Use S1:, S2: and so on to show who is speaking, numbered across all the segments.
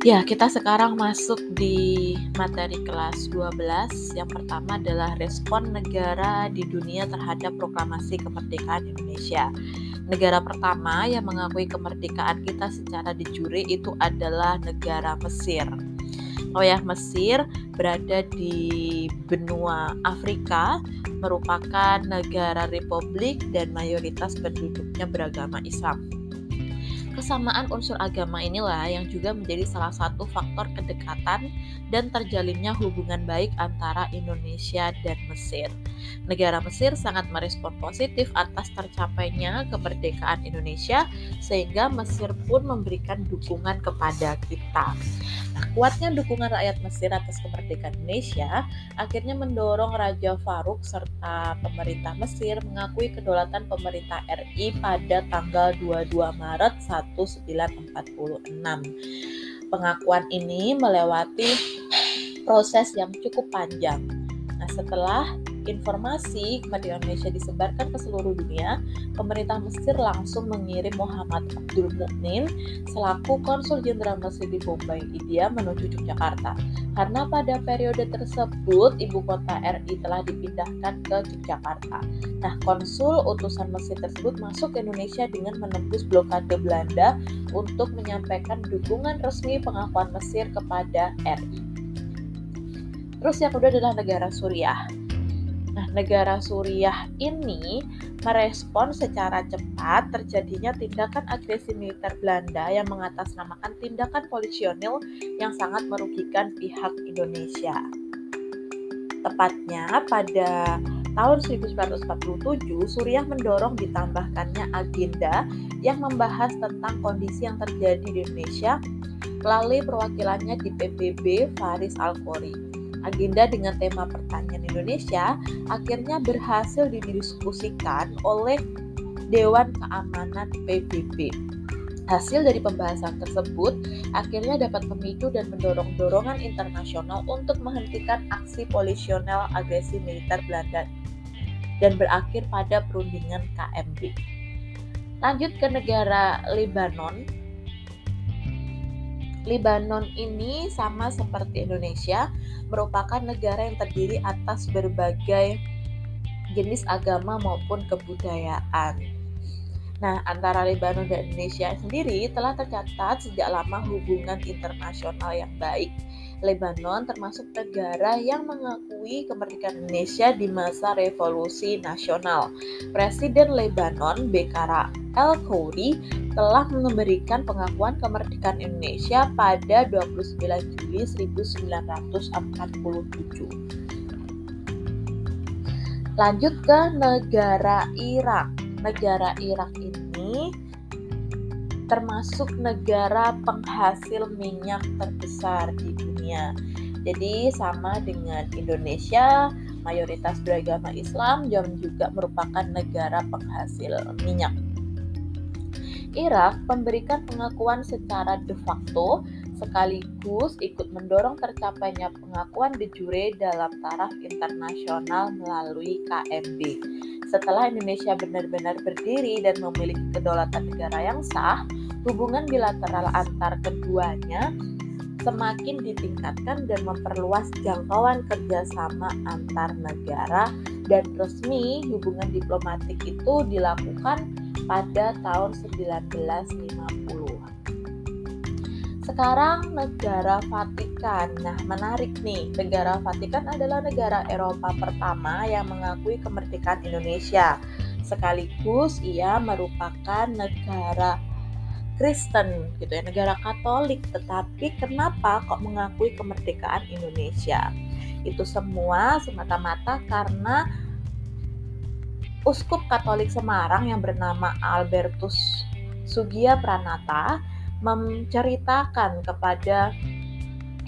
S1: Ya, kita sekarang masuk di materi kelas 12. Yang pertama adalah respon negara di dunia terhadap proklamasi kemerdekaan Indonesia. Negara pertama yang mengakui kemerdekaan kita secara de jure itu adalah negara Mesir. Oh ya, Mesir berada di benua Afrika, merupakan negara republik dan mayoritas penduduknya beragama Islam. Kesamaan unsur agama inilah yang juga menjadi salah satu faktor kedekatan dan terjalinnya hubungan baik antara Indonesia dan Mesir. Negara Mesir sangat merespon positif atas tercapainya kemerdekaan Indonesia, sehingga Mesir pun memberikan dukungan kepada kita. Nah, kuatnya dukungan rakyat Mesir atas kemerdekaan Indonesia akhirnya mendorong Raja Faruk serta pemerintah Mesir mengakui kedaulatan pemerintah RI pada tanggal 22 Maret 1946. Pengakuan ini melewati proses yang cukup panjang. Nah, setelah informasi kemerdekaan Indonesia disebarkan ke seluruh dunia, pemerintah Mesir langsung mengirim Muhammad Abdul Mukmin selaku konsul jenderal Mesir di Bombay, India menuju Yogyakarta. Karena pada periode tersebut ibu kota RI telah dipindahkan ke Yogyakarta. Nah, konsul utusan Mesir tersebut masuk ke Indonesia dengan menembus blokade Belanda untuk menyampaikan dukungan resmi pengakuan Mesir kepada RI. Terus yang kedua adalah negara Suriah. Nah, negara Suriah ini merespon secara cepat terjadinya tindakan agresi militer Belanda yang mengatasnamakan tindakan polisionil yang sangat merugikan pihak Indonesia. Tepatnya pada tahun 1947, Suriah mendorong ditambahkannya agenda yang membahas tentang kondisi yang terjadi di Indonesia melalui perwakilannya di PBB Faris Al-Qori agenda dengan tema pertanian Indonesia akhirnya berhasil didiskusikan oleh Dewan Keamanan PBB. Hasil dari pembahasan tersebut akhirnya dapat memicu dan mendorong dorongan internasional untuk menghentikan aksi polisional agresi militer Belanda dan berakhir pada perundingan KMB. Lanjut ke negara Lebanon, Lebanon ini sama seperti Indonesia, merupakan negara yang terdiri atas berbagai jenis agama maupun kebudayaan. Nah, antara Lebanon dan Indonesia sendiri telah tercatat sejak lama hubungan internasional yang baik. Lebanon termasuk negara yang mengakui kemerdekaan Indonesia di masa revolusi nasional. Presiden Lebanon, Bekara El-Khouri, telah memberikan pengakuan kemerdekaan Indonesia pada 29 Juli 1947. Lanjut ke negara Irak. Negara Irak ini termasuk negara penghasil minyak terbesar di dunia. Jadi sama dengan Indonesia, mayoritas beragama Islam dan juga merupakan negara penghasil minyak. Irak memberikan pengakuan secara de facto sekaligus ikut mendorong tercapainya pengakuan de jure dalam taraf internasional melalui KMB. Setelah Indonesia benar-benar berdiri dan memiliki kedaulatan negara yang sah, hubungan bilateral antar keduanya semakin ditingkatkan dan memperluas jangkauan kerjasama antar negara dan resmi hubungan diplomatik itu dilakukan pada tahun 1950. Sekarang negara Vatikan. Nah, menarik nih. Negara Vatikan adalah negara Eropa pertama yang mengakui kemerdekaan Indonesia. Sekaligus ia merupakan negara Kristen gitu ya, negara Katolik. Tetapi kenapa kok mengakui kemerdekaan Indonesia? Itu semua semata-mata karena Uskup Katolik Semarang yang bernama Albertus Sugia Pranata menceritakan kepada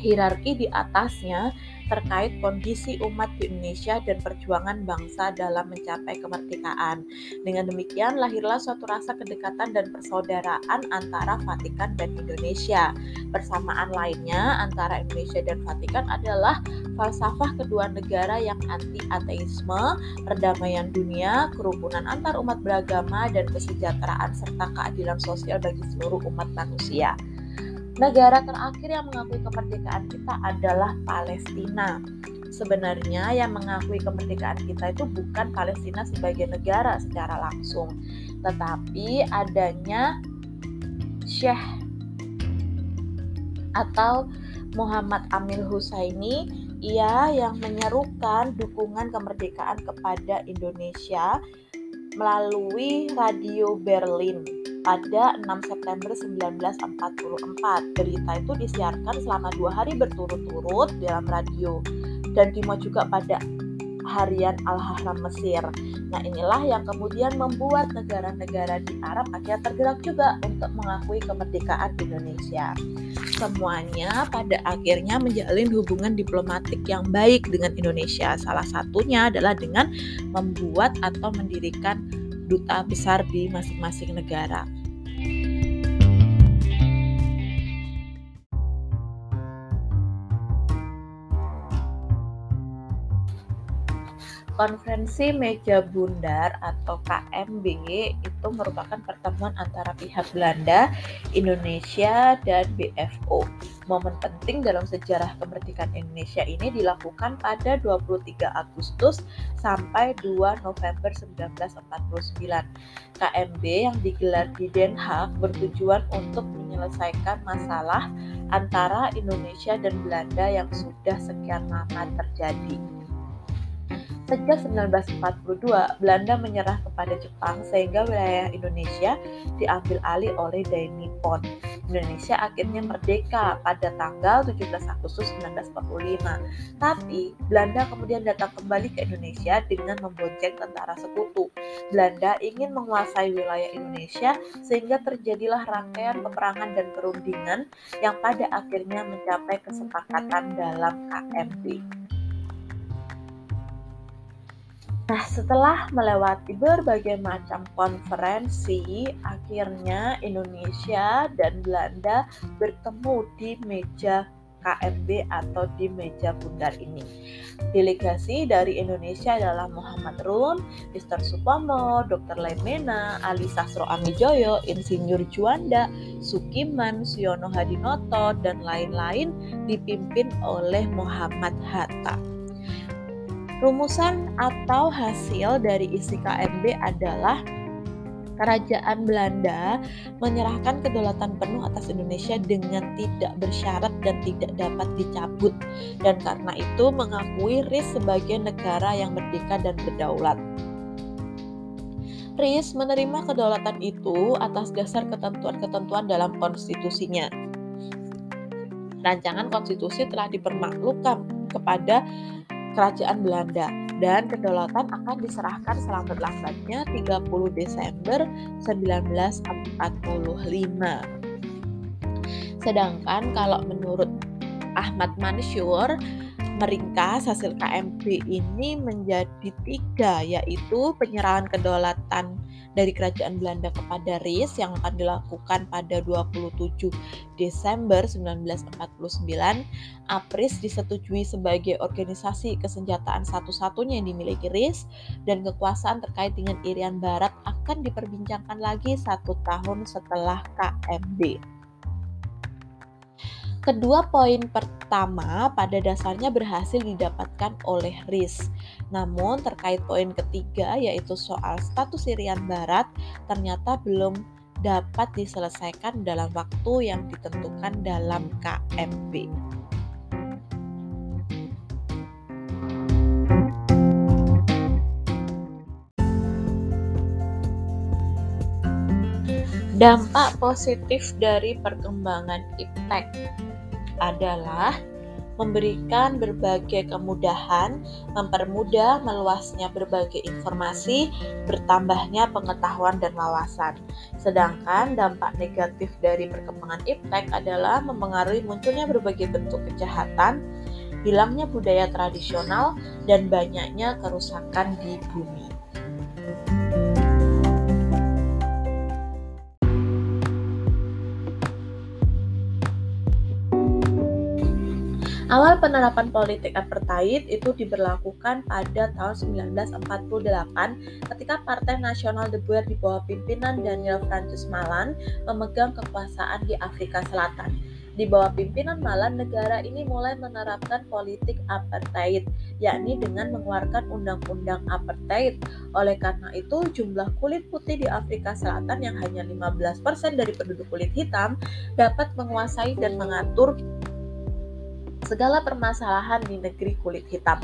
S1: hierarki di atasnya terkait kondisi umat di Indonesia dan perjuangan bangsa dalam mencapai kemerdekaan. Dengan demikian lahirlah suatu rasa kedekatan dan persaudaraan antara Vatikan dan Indonesia. Persamaan lainnya antara Indonesia dan Vatikan adalah falsafah kedua negara yang anti ateisme, perdamaian dunia, kerukunan antar umat beragama dan kesejahteraan serta keadilan sosial bagi seluruh umat manusia. Negara terakhir yang mengakui kemerdekaan kita adalah Palestina. Sebenarnya yang mengakui kemerdekaan kita itu bukan Palestina sebagai negara secara langsung, tetapi adanya Syekh atau Muhammad Amil Husaini ia yang menyerukan dukungan kemerdekaan kepada Indonesia melalui Radio Berlin pada 6 September 1944. Berita itu disiarkan selama dua hari berturut-turut dalam radio dan dimuat juga pada harian Al-Haram Mesir. Nah inilah yang kemudian membuat negara-negara di Arab akhirnya tergerak juga untuk mengakui kemerdekaan Indonesia. Semuanya pada akhirnya menjalin hubungan diplomatik yang baik dengan Indonesia. Salah satunya adalah dengan membuat atau mendirikan duta besar di masing-masing negara. Konferensi Meja Bundar atau KMB itu merupakan pertemuan antara pihak Belanda, Indonesia, dan BFO. Momen penting dalam sejarah kemerdekaan Indonesia ini dilakukan pada 23 Agustus sampai 2 November 1949. KMB yang digelar di Den Haag bertujuan untuk menyelesaikan masalah antara Indonesia dan Belanda yang sudah sekian lama terjadi. Sejak 1942, Belanda menyerah kepada Jepang sehingga wilayah Indonesia diambil alih oleh Dai Nippon. Indonesia akhirnya merdeka pada tanggal 17 Agustus 1945. Tapi Belanda kemudian datang kembali ke Indonesia dengan membonceng tentara sekutu. Belanda ingin menguasai wilayah Indonesia sehingga terjadilah rangkaian peperangan dan perundingan yang pada akhirnya mencapai kesepakatan dalam KMP. Nah, setelah melewati berbagai macam konferensi, akhirnya Indonesia dan Belanda bertemu di meja KMB atau di meja bundar ini. Delegasi dari Indonesia adalah Muhammad Run, Mr. Supomo, Dr. Lemena, Ali Sastro Amijoyo, Insinyur Juanda, Sukiman, Siono Hadinoto, dan lain-lain dipimpin oleh Muhammad Hatta. Rumusan atau hasil dari isi KMB adalah Kerajaan Belanda menyerahkan kedaulatan penuh atas Indonesia dengan tidak bersyarat dan tidak dapat dicabut dan karena itu mengakui RIS sebagai negara yang merdeka dan berdaulat. RIS menerima kedaulatan itu atas dasar ketentuan-ketentuan dalam konstitusinya. Rancangan konstitusi telah dipermaklukkan kepada Kerajaan Belanda dan kedaulatan akan diserahkan selambat-lambatnya 30 Desember 1945. Sedangkan kalau menurut Ahmad Mansur, meringkas hasil KMP ini menjadi tiga, yaitu penyerahan kedaulatan dari Kerajaan Belanda kepada RIS yang akan dilakukan pada 27 Desember 1949. APRIS disetujui sebagai organisasi kesenjataan satu-satunya yang dimiliki RIS dan kekuasaan terkait dengan Irian Barat akan diperbincangkan lagi satu tahun setelah KMB. Kedua poin pertama pada dasarnya berhasil didapatkan oleh RIS. Namun terkait poin ketiga yaitu soal status Irian Barat ternyata belum dapat diselesaikan dalam waktu yang ditentukan dalam KMB. Dampak positif dari perkembangan iptek adalah memberikan berbagai kemudahan, mempermudah meluasnya berbagai informasi, bertambahnya pengetahuan dan wawasan. Sedangkan dampak negatif dari perkembangan iptek adalah mempengaruhi munculnya berbagai bentuk kejahatan, hilangnya budaya tradisional, dan banyaknya kerusakan di bumi. Awal penerapan politik apartheid itu diberlakukan pada tahun 1948 ketika Partai Nasional de Boer di bawah pimpinan Daniel Francis Malan memegang kekuasaan di Afrika Selatan. Di bawah pimpinan Malan, negara ini mulai menerapkan politik apartheid, yakni dengan mengeluarkan undang-undang apartheid. Oleh karena itu, jumlah kulit putih di Afrika Selatan yang hanya 15% dari penduduk kulit hitam dapat menguasai dan mengatur segala permasalahan di negeri kulit hitam.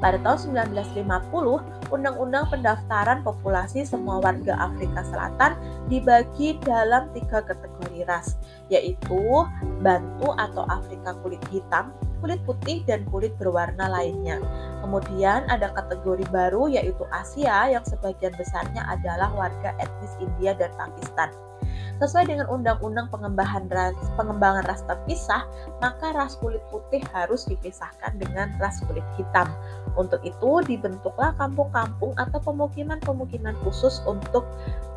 S1: Pada tahun 1950, Undang-Undang Pendaftaran Populasi Semua Warga Afrika Selatan dibagi dalam tiga kategori ras, yaitu Bantu atau Afrika kulit hitam, kulit putih, dan kulit berwarna lainnya. Kemudian ada kategori baru yaitu Asia yang sebagian besarnya adalah warga etnis India dan Pakistan. Sesuai dengan undang-undang pengembangan ras, pengembangan ras terpisah, maka ras kulit putih harus dipisahkan dengan ras kulit hitam. Untuk itu dibentuklah kampung-kampung atau pemukiman-pemukiman khusus untuk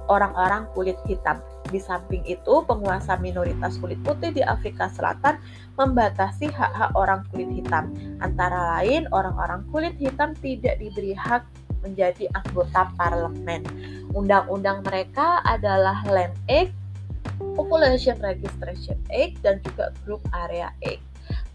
S1: orang-orang kulit hitam. Di samping itu, penguasa minoritas kulit putih di Afrika Selatan membatasi hak-hak orang kulit hitam. Antara lain, orang-orang kulit hitam tidak diberi hak menjadi anggota parlemen. Undang-undang mereka adalah Land Act Population Registration Act dan juga Group Area Act.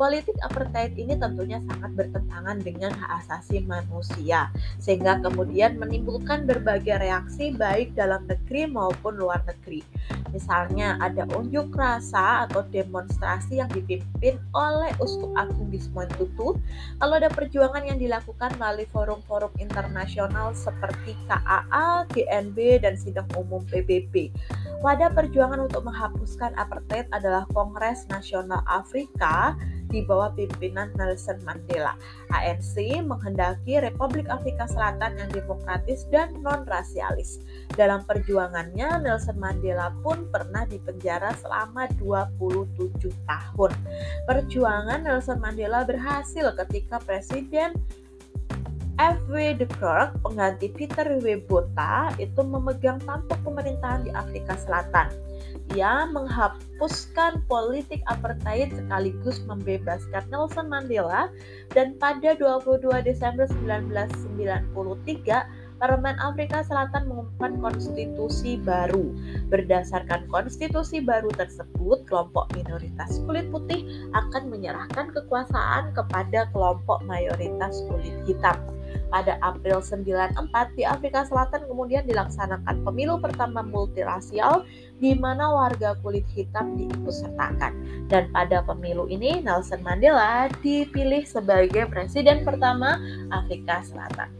S1: Politik apartheid ini tentunya sangat bertentangan dengan hak asasi manusia, sehingga kemudian menimbulkan berbagai reaksi baik dalam negeri maupun luar negeri. Misalnya ada unjuk rasa atau demonstrasi yang dipimpin oleh Uskup Agung Bismoen Tutu, lalu ada perjuangan yang dilakukan melalui forum-forum internasional seperti KAA, GNB, dan Sidang Umum PBB. Wadah perjuangan untuk menghapuskan apartheid adalah Kongres Nasional Afrika di bawah pimpinan Nelson Mandela. ANC menghendaki Republik Afrika Selatan yang demokratis dan non-rasialis. Dalam perjuangannya, Nelson Mandela pun pernah dipenjara selama 27 tahun. Perjuangan Nelson Mandela berhasil ketika Presiden F.W. de Klerk, pengganti Peter W. Botha, itu memegang tampuk pemerintahan di Afrika Selatan. Ia menghapuskan politik apartheid sekaligus membebaskan Nelson Mandela dan pada 22 Desember 1993 Parlemen Afrika Selatan mengumumkan konstitusi baru. Berdasarkan konstitusi baru tersebut, kelompok minoritas kulit putih akan menyerahkan kekuasaan kepada kelompok mayoritas kulit hitam. Pada April 94 di Afrika Selatan kemudian dilaksanakan pemilu pertama multirasial di mana warga kulit hitam diikutsertakan. Dan pada pemilu ini Nelson Mandela dipilih sebagai presiden pertama Afrika Selatan.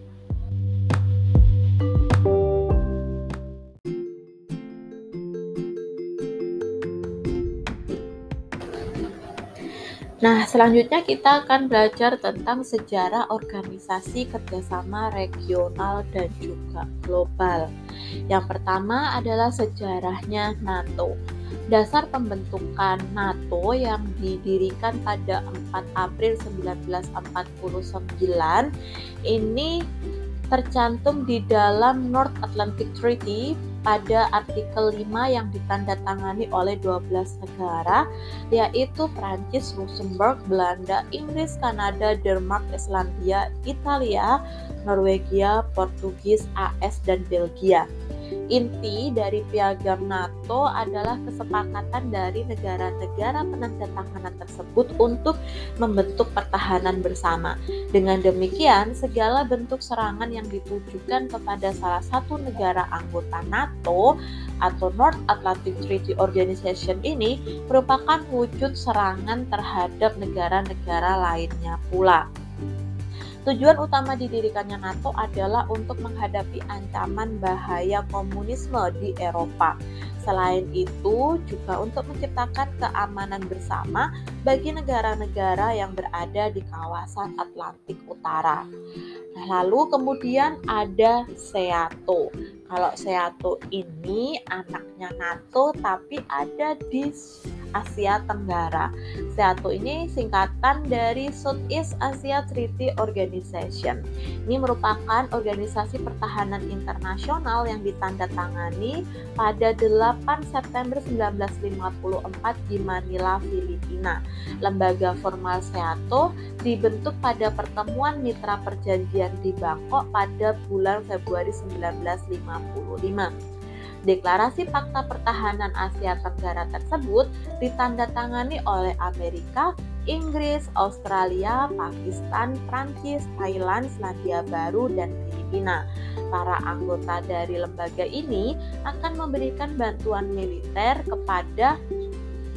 S1: Nah, selanjutnya kita akan belajar tentang sejarah organisasi kerjasama regional dan juga global. Yang pertama adalah sejarahnya NATO. Dasar pembentukan NATO yang didirikan pada 4 April 1949 ini tercantum di dalam North Atlantic Treaty pada artikel 5 yang ditandatangani oleh 12 negara yaitu Prancis, Luxembourg, Belanda, Inggris, Kanada, Denmark, Islandia, Italia, Norwegia, Portugis, AS dan Belgia. Inti dari piagam NATO adalah kesepakatan dari negara-negara penandatanganan tersebut untuk membentuk pertahanan bersama. Dengan demikian, segala bentuk serangan yang ditujukan kepada salah satu negara anggota NATO atau North Atlantic Treaty Organization ini merupakan wujud serangan terhadap negara-negara lainnya pula. Tujuan utama didirikannya NATO adalah untuk menghadapi ancaman bahaya komunisme di Eropa. Selain itu, juga untuk menciptakan keamanan bersama bagi negara-negara yang berada di kawasan Atlantik Utara. Nah, lalu kemudian ada SEATO. Kalau SEATO ini anaknya NATO tapi ada di Asia Tenggara. SEATO ini singkatan dari Southeast Asia Treaty Organization. Ini merupakan organisasi pertahanan internasional yang ditandatangani pada 8 September 1954 di Manila, Filipina. Lembaga formal SEATO dibentuk pada pertemuan mitra perjanjian di Bangkok pada bulan Februari 1955. Deklarasi Fakta Pertahanan Asia Tenggara tersebut ditandatangani oleh Amerika, Inggris, Australia, Pakistan, Prancis, Thailand, Selandia Baru, dan Filipina. Para anggota dari lembaga ini akan memberikan bantuan militer kepada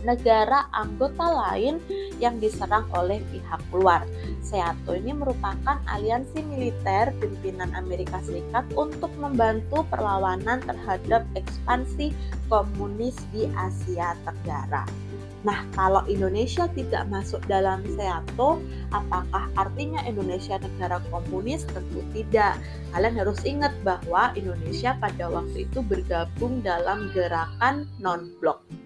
S1: negara anggota lain yang diserang oleh pihak luar. SEATO ini merupakan aliansi militer pimpinan Amerika Serikat untuk membantu perlawanan terhadap ekspansi komunis di Asia Tenggara. Nah, kalau Indonesia tidak masuk dalam SEATO, apakah artinya Indonesia negara komunis? Tentu tidak. Kalian harus ingat bahwa Indonesia pada waktu itu bergabung dalam gerakan non-blok.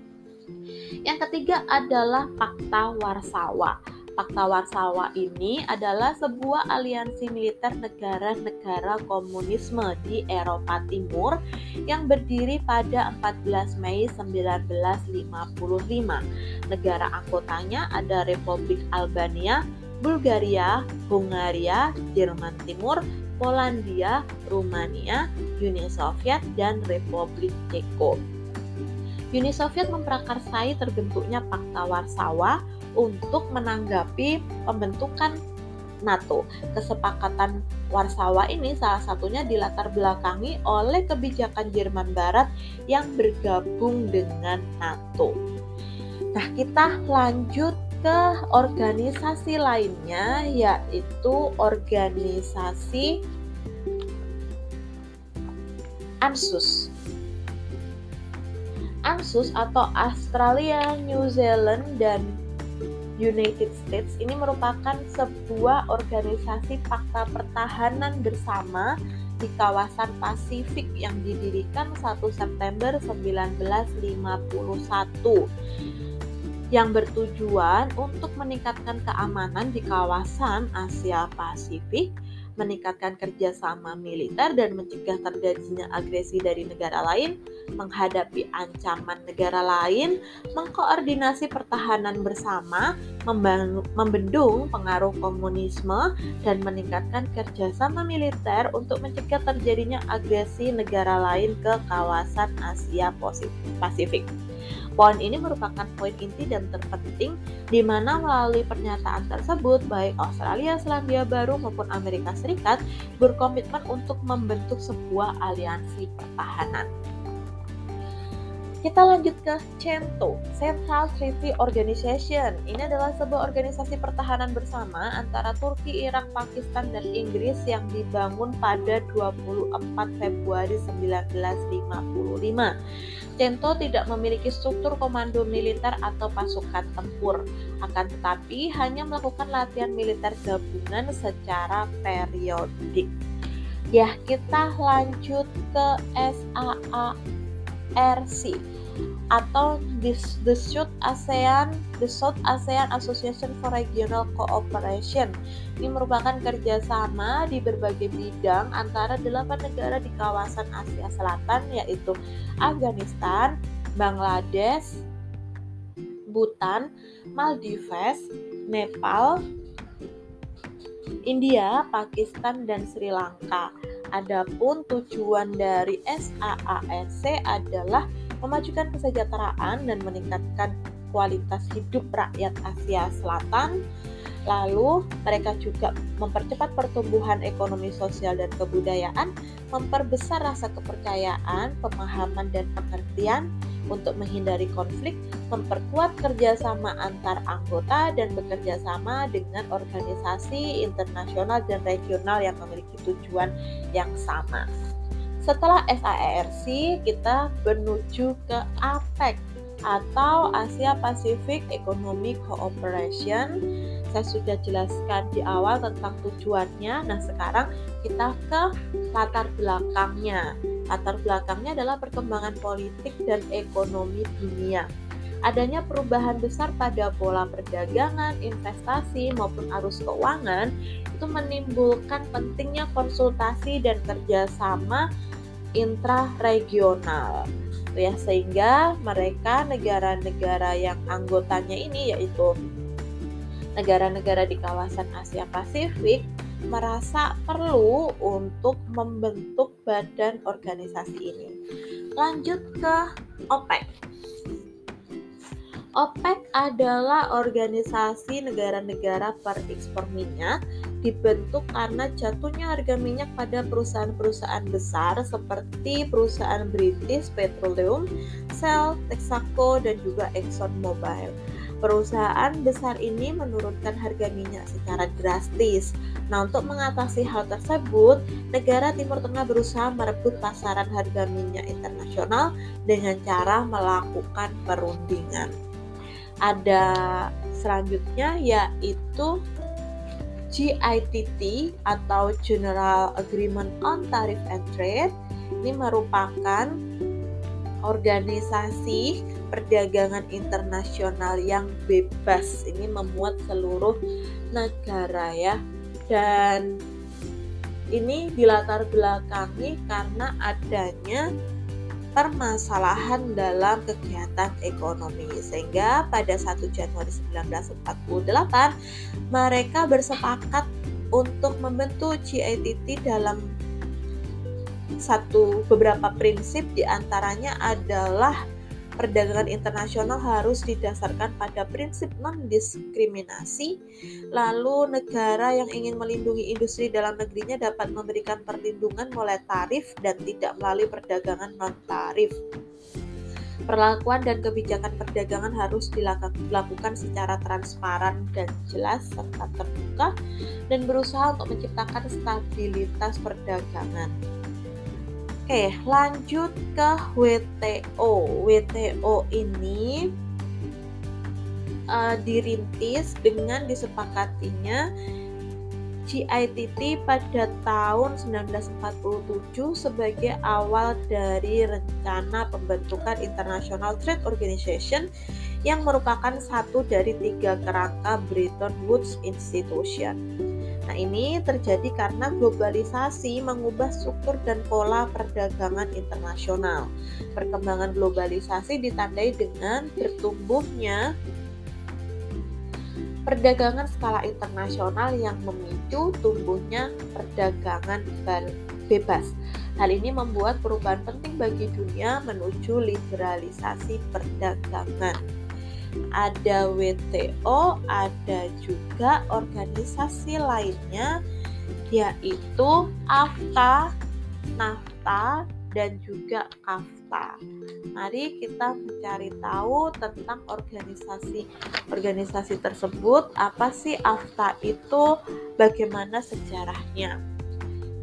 S1: Yang ketiga adalah Fakta Warsawa. Fakta Warsawa ini adalah sebuah aliansi militer negara-negara komunisme di Eropa Timur yang berdiri pada 14 Mei 1955. Negara anggotanya ada Republik Albania, Bulgaria, Hungaria, Jerman Timur, Polandia, Rumania, Uni Soviet, dan Republik Ceko. Uni Soviet memprakarsai terbentuknya Pakta Warsawa untuk menanggapi pembentukan NATO. Kesepakatan Warsawa ini salah satunya dilatar belakangi oleh kebijakan Jerman Barat yang bergabung dengan NATO. Nah, kita lanjut ke organisasi lainnya yaitu organisasi ANSUS. ANSUS atau Australia, New Zealand, dan United States ini merupakan sebuah organisasi fakta pertahanan bersama di kawasan Pasifik yang didirikan 1 September 1951 yang bertujuan untuk meningkatkan keamanan di kawasan Asia Pasifik meningkatkan kerjasama militer dan mencegah terjadinya agresi dari negara lain, menghadapi ancaman negara lain, mengkoordinasi pertahanan bersama, membendung pengaruh komunisme, dan meningkatkan kerjasama militer untuk mencegah terjadinya agresi negara lain ke kawasan Asia Pasifik. Poin ini merupakan poin inti dan terpenting di mana melalui pernyataan tersebut baik Australia, Selandia Baru maupun Amerika Serikat berkomitmen untuk membentuk sebuah aliansi pertahanan. Kita lanjut ke CENTO, Central Treaty Organization. Ini adalah sebuah organisasi pertahanan bersama antara Turki, Irak, Pakistan, dan Inggris yang dibangun pada 24 Februari 1955. CENTO tidak memiliki struktur komando militer atau pasukan tempur, akan tetapi hanya melakukan latihan militer gabungan secara periodik. Ya, kita lanjut ke SAA RC atau the South ASEAN the South ASEAN Association for Regional Cooperation. Ini merupakan kerjasama di berbagai bidang antara delapan negara di kawasan Asia Selatan yaitu Afghanistan, Bangladesh, Bhutan, Maldives, Nepal, India, Pakistan, dan Sri Lanka. Adapun tujuan dari SAARC adalah memajukan kesejahteraan dan meningkatkan kualitas hidup rakyat Asia Selatan. Lalu, mereka juga mempercepat pertumbuhan ekonomi sosial dan kebudayaan, memperbesar rasa kepercayaan, pemahaman, dan pengertian untuk menghindari konflik, memperkuat kerjasama antar anggota, dan bekerja sama dengan organisasi internasional dan regional yang memiliki tujuan yang sama. Setelah SAERC, kita menuju ke APEC atau Asia Pacific Economic Cooperation. Saya sudah jelaskan di awal tentang tujuannya. Nah, sekarang kita ke latar belakangnya. Latar belakangnya adalah perkembangan politik dan ekonomi dunia. Adanya perubahan besar pada pola perdagangan, investasi, maupun arus keuangan itu menimbulkan pentingnya konsultasi dan kerjasama intraregional ya sehingga mereka negara-negara yang anggotanya ini yaitu negara-negara di kawasan Asia Pasifik merasa perlu untuk membentuk badan organisasi ini. Lanjut ke OPEC. OPEC adalah organisasi negara-negara perekspor minyak dibentuk karena jatuhnya harga minyak pada perusahaan-perusahaan besar seperti perusahaan British Petroleum, Shell, Texaco, dan juga Exxon Mobil. Perusahaan besar ini menurunkan harga minyak secara drastis. Nah, untuk mengatasi hal tersebut, negara Timur Tengah berusaha merebut pasaran harga minyak internasional dengan cara melakukan perundingan ada selanjutnya yaitu GITT atau General Agreement on Tariff and Trade. Ini merupakan organisasi perdagangan internasional yang bebas. Ini memuat seluruh negara ya. Dan ini dilatar belakangi karena adanya permasalahan dalam kegiatan ekonomi sehingga pada 1 Januari 1948 mereka bersepakat untuk membentuk GITT dalam satu beberapa prinsip di antaranya adalah perdagangan internasional harus didasarkan pada prinsip non-diskriminasi. Lalu negara yang ingin melindungi industri dalam negerinya dapat memberikan perlindungan mulai tarif dan tidak melalui perdagangan non-tarif. Perlakuan dan kebijakan perdagangan harus dilakukan secara transparan dan jelas serta terbuka dan berusaha untuk menciptakan stabilitas perdagangan. Oke, lanjut ke WTO. WTO ini uh, dirintis dengan disepakatinya GITT pada tahun 1947 sebagai awal dari rencana pembentukan International Trade Organization yang merupakan satu dari tiga kerangka Bretton Woods Institution. Nah, ini terjadi karena globalisasi mengubah struktur dan pola perdagangan internasional. Perkembangan globalisasi ditandai dengan bertumbuhnya perdagangan skala internasional yang memicu tumbuhnya perdagangan bebas. Hal ini membuat perubahan penting bagi dunia menuju liberalisasi perdagangan ada WTO, ada juga organisasi lainnya yaitu AFTA, NAFTA, dan juga KAFTA. Mari kita mencari tahu tentang organisasi organisasi tersebut. Apa sih AFTA itu? Bagaimana sejarahnya?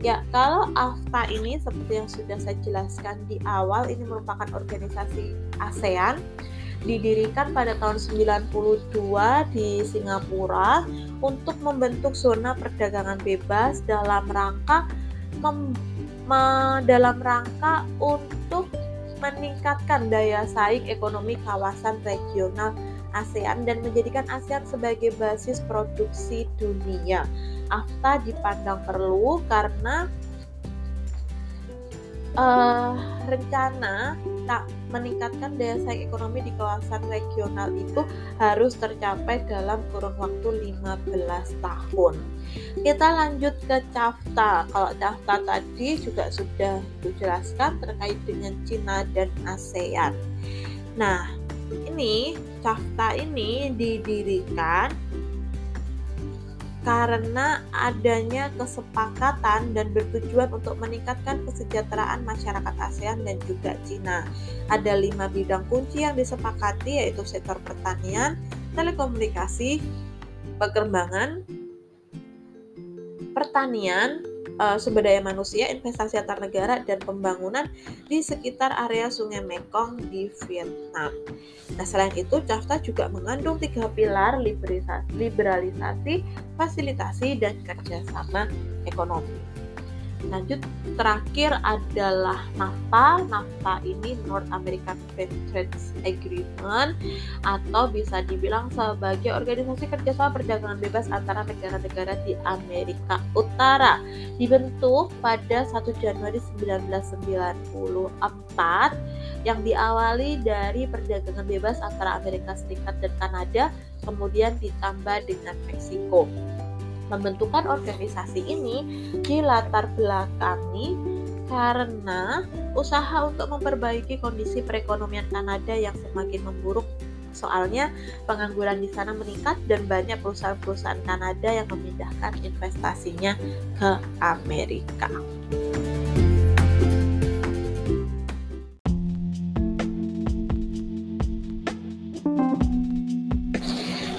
S1: Ya, kalau AFTA ini seperti yang sudah saya jelaskan di awal, ini merupakan organisasi ASEAN didirikan pada tahun 92 di Singapura untuk membentuk zona perdagangan bebas dalam rangka dalam rangka untuk meningkatkan daya saing ekonomi kawasan regional ASEAN dan menjadikan ASEAN sebagai basis produksi dunia. AFTA dipandang perlu karena uh, rencana tak meningkatkan daya saing ekonomi di kawasan regional itu harus tercapai dalam kurun waktu 15 tahun. Kita lanjut ke CAFTA. Kalau CAFTA tadi juga sudah dijelaskan terkait dengan Cina dan ASEAN. Nah, ini CAFTA ini didirikan karena adanya kesepakatan dan bertujuan untuk meningkatkan kesejahteraan masyarakat ASEAN dan juga Cina. Ada lima bidang kunci yang disepakati yaitu sektor pertanian, telekomunikasi, pengembangan, pertanian, uh, sumber daya manusia, investasi antar negara, dan pembangunan di sekitar area Sungai Mekong di Vietnam. Nah, selain itu, CAFTA juga mengandung tiga pilar liberalisasi, fasilitasi, dan kerjasama ekonomi. Lanjut terakhir adalah NAFTA. NAFTA ini North American Free Trade Agreement atau bisa dibilang sebagai organisasi kerjasama perdagangan bebas antara negara-negara di Amerika Utara. Dibentuk pada 1 Januari 1994 yang diawali dari perdagangan bebas antara Amerika Serikat dan Kanada kemudian ditambah dengan Meksiko. Pembentukan organisasi ini dilatar belakangi karena usaha untuk memperbaiki kondisi perekonomian Kanada yang semakin memburuk Soalnya pengangguran di sana meningkat dan banyak perusahaan-perusahaan Kanada yang memindahkan investasinya ke Amerika.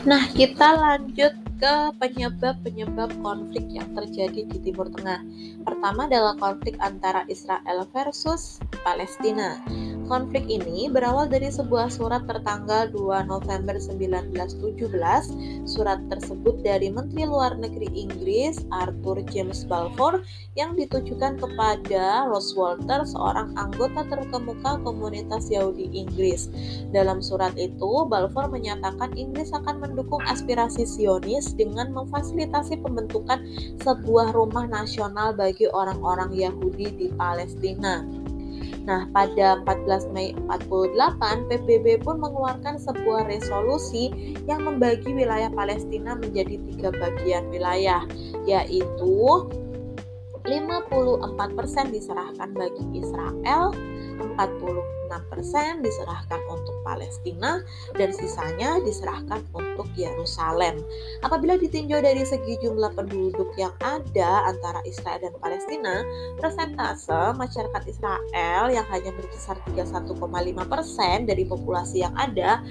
S1: Nah, kita lanjut ke penyebab-penyebab konflik yang terjadi di Timur Tengah. Pertama adalah konflik antara Israel versus Palestina. Konflik ini berawal dari sebuah surat tertanggal 2 November 1917. Surat tersebut dari Menteri Luar Negeri Inggris Arthur James Balfour yang ditujukan kepada Ross Walter, seorang anggota terkemuka komunitas Yahudi Inggris. Dalam surat itu, Balfour menyatakan Inggris akan mendukung aspirasi Zionis dengan memfasilitasi pembentukan sebuah rumah nasional bagi orang-orang Yahudi di Palestina. Nah, pada 14 Mei 48, PBB pun mengeluarkan sebuah resolusi yang membagi wilayah Palestina menjadi tiga bagian wilayah, yaitu 54% diserahkan bagi Israel, 46% diserahkan untuk Palestina dan sisanya diserahkan untuk Yerusalem. Apabila ditinjau dari segi jumlah penduduk yang ada antara Israel dan Palestina, persentase masyarakat Israel yang hanya berkisar 31,5% dari populasi yang ada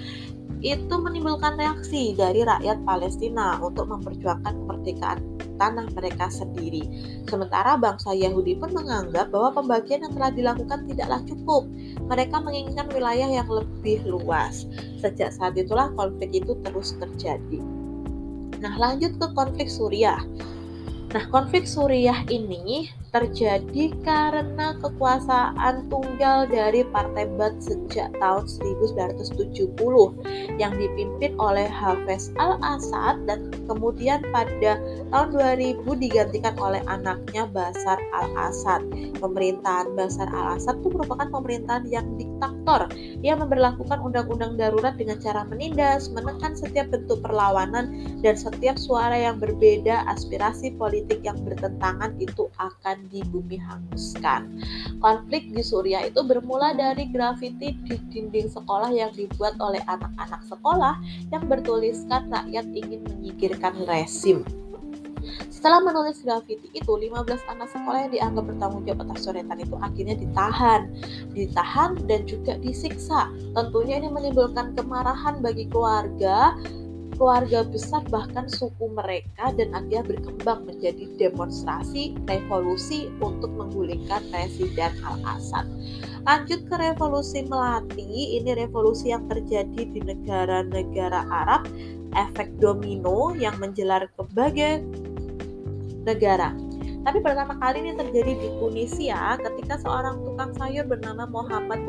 S1: itu menimbulkan reaksi dari rakyat Palestina untuk memperjuangkan kemerdekaan tanah mereka sendiri. Sementara bangsa Yahudi pun menganggap bahwa pembagian yang telah dilakukan tidaklah cukup. Mereka menginginkan wilayah yang lebih luas. Sejak saat itulah konflik itu terus terjadi. Nah, lanjut ke konflik Suriah. Nah, konflik Suriah ini terjadi karena kekuasaan tunggal dari Partai Ba'ath sejak tahun 1970 yang dipimpin oleh Hafez al-Assad dan kemudian pada tahun 2000 digantikan oleh anaknya Basar al-Assad. Pemerintahan Basar al-Assad itu merupakan pemerintahan yang diktator. Ia memperlakukan undang-undang darurat dengan cara menindas, menekan setiap bentuk perlawanan dan setiap suara yang berbeda aspirasi politik yang bertentangan itu akan di bumi hanguskan. Konflik di Suriah itu bermula dari grafiti di dinding sekolah yang dibuat oleh anak-anak sekolah yang bertuliskan rakyat ingin menyingkirkan resim. Setelah menulis grafiti itu, 15 anak sekolah yang dianggap bertanggung jawab atas coretan itu akhirnya ditahan. Ditahan dan juga disiksa. Tentunya ini menimbulkan kemarahan bagi keluarga keluarga besar bahkan suku mereka dan akhirnya berkembang menjadi demonstrasi revolusi untuk menggulingkan Presiden Al-Assad. Lanjut ke revolusi Melati, ini revolusi yang terjadi di negara-negara Arab, efek domino yang menjelar ke berbagai negara. Tapi pertama kali ini terjadi di Tunisia ketika seorang tukang sayur bernama Muhammad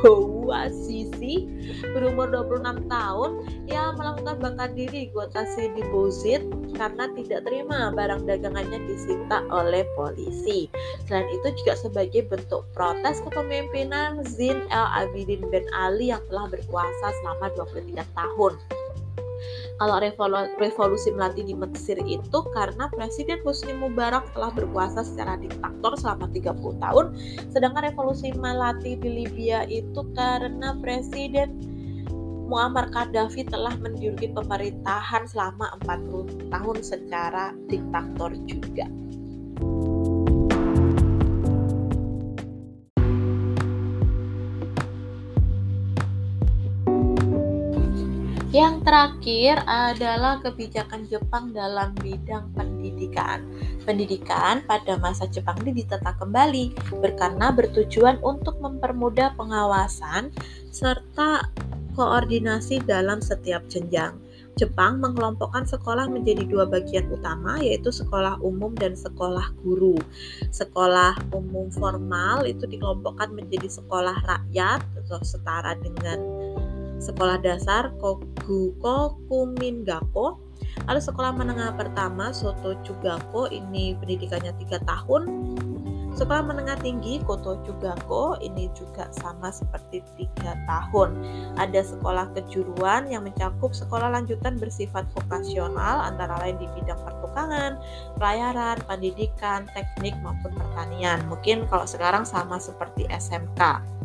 S1: Bouyazizi Sisi berumur 26 tahun yang melakukan bakar diri di Bozit karena tidak terima barang dagangannya disita oleh polisi. Selain itu juga sebagai bentuk protes kepemimpinan Zin El Abidin Ben Ali yang telah berkuasa selama 23 tahun kalau revolusi melati di Mesir itu karena Presiden Husni Mubarak telah berkuasa secara diktator selama 30 tahun sedangkan revolusi melati di Libya itu karena Presiden Muammar Gaddafi telah menduduki pemerintahan selama 40 tahun secara diktator juga. Yang terakhir adalah kebijakan Jepang dalam bidang pendidikan. Pendidikan pada masa Jepang ini ditata kembali karena bertujuan untuk mempermudah pengawasan serta koordinasi dalam setiap jenjang. Jepang mengelompokkan sekolah menjadi dua bagian utama yaitu sekolah umum dan sekolah guru. Sekolah umum formal itu dikelompokkan menjadi sekolah rakyat atau setara dengan sekolah dasar Koguko Kumingako lalu sekolah menengah pertama Soto Chugako ini pendidikannya tiga tahun Sekolah menengah tinggi Koto Chugako ini juga sama seperti tiga tahun. Ada sekolah kejuruan yang mencakup sekolah lanjutan bersifat vokasional antara lain di bidang pertukangan, pelayaran, pendidikan, teknik maupun pertanian. Mungkin kalau sekarang sama seperti SMK.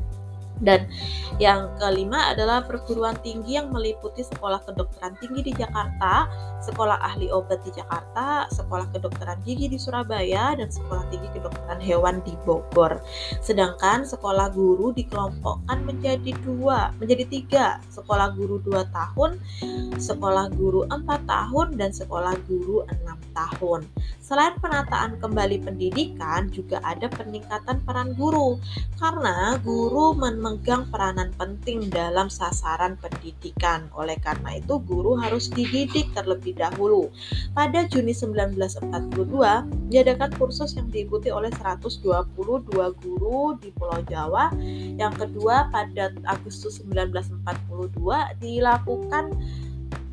S1: Dan yang kelima adalah perguruan tinggi yang meliputi sekolah kedokteran tinggi di Jakarta, sekolah ahli obat di Jakarta, sekolah kedokteran gigi di Surabaya, dan sekolah tinggi kedokteran hewan di Bogor. Sedangkan sekolah guru dikelompokkan menjadi dua, menjadi tiga, sekolah guru dua tahun, sekolah guru empat tahun, dan sekolah guru enam tahun. Selain penataan kembali pendidikan, juga ada peningkatan peran guru, karena guru memegang peranan penting dalam sasaran pendidikan. Oleh karena itu, guru harus dididik terlebih dahulu. Pada Juni 1942, diadakan kursus yang diikuti oleh 122 guru di Pulau Jawa. Yang kedua, pada Agustus 1942 dilakukan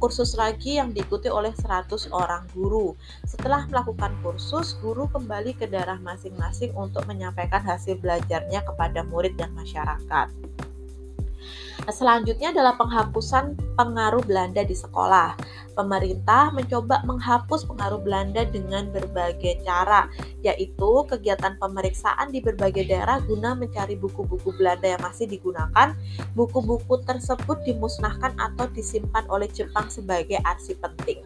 S1: kursus lagi yang diikuti oleh 100 orang guru. Setelah melakukan kursus, guru kembali ke daerah masing-masing untuk menyampaikan hasil belajarnya kepada murid dan masyarakat. Selanjutnya adalah penghapusan pengaruh Belanda di sekolah. Pemerintah mencoba menghapus pengaruh Belanda dengan berbagai cara, yaitu kegiatan pemeriksaan di berbagai daerah guna mencari buku-buku Belanda yang masih digunakan. Buku-buku tersebut dimusnahkan atau disimpan oleh Jepang sebagai arsip penting.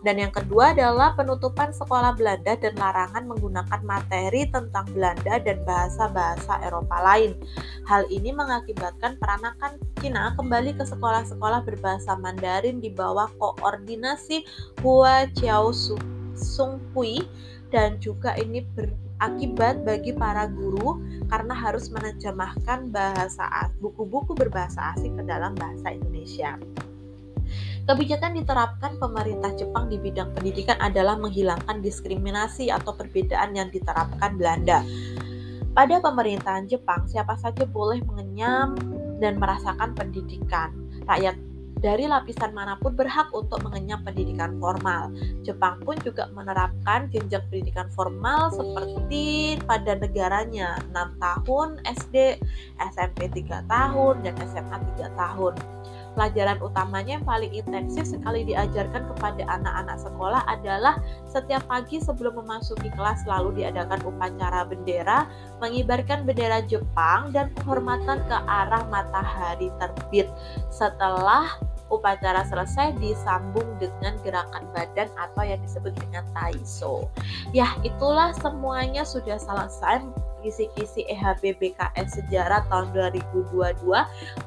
S1: Dan yang kedua adalah penutupan sekolah Belanda dan larangan menggunakan materi tentang Belanda dan bahasa-bahasa Eropa lain. Hal ini mengakibatkan peranakan Cina kembali ke sekolah-sekolah berbahasa Mandarin di bawah koordinasi Hua Chiao Sung Hui dan juga ini berakibat bagi para guru karena harus menerjemahkan bahasa buku-buku berbahasa asing ke dalam bahasa Indonesia. Kebijakan diterapkan pemerintah Jepang di bidang pendidikan adalah menghilangkan diskriminasi atau perbedaan yang diterapkan Belanda. Pada pemerintahan Jepang, siapa saja boleh mengenyam dan merasakan pendidikan. Rakyat dari lapisan mana pun berhak untuk mengenyam pendidikan formal. Jepang pun juga menerapkan jenjang pendidikan formal seperti pada negaranya 6 tahun SD, SMP 3 tahun, dan SMA 3 tahun pelajaran utamanya yang paling intensif sekali diajarkan kepada anak-anak sekolah adalah setiap pagi sebelum memasuki kelas selalu diadakan upacara bendera, mengibarkan bendera Jepang dan penghormatan ke arah matahari terbit. Setelah upacara selesai disambung dengan gerakan badan atau yang disebut dengan taiso. Ya, itulah semuanya sudah selesai kisi-kisi EHB BKS sejarah tahun 2022.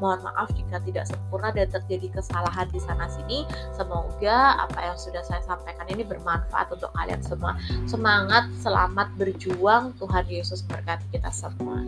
S1: Mohon maaf jika tidak sempurna dan terjadi kesalahan di sana sini. Semoga apa yang sudah saya sampaikan ini bermanfaat untuk kalian semua. Semangat, selamat berjuang. Tuhan Yesus berkati kita semua.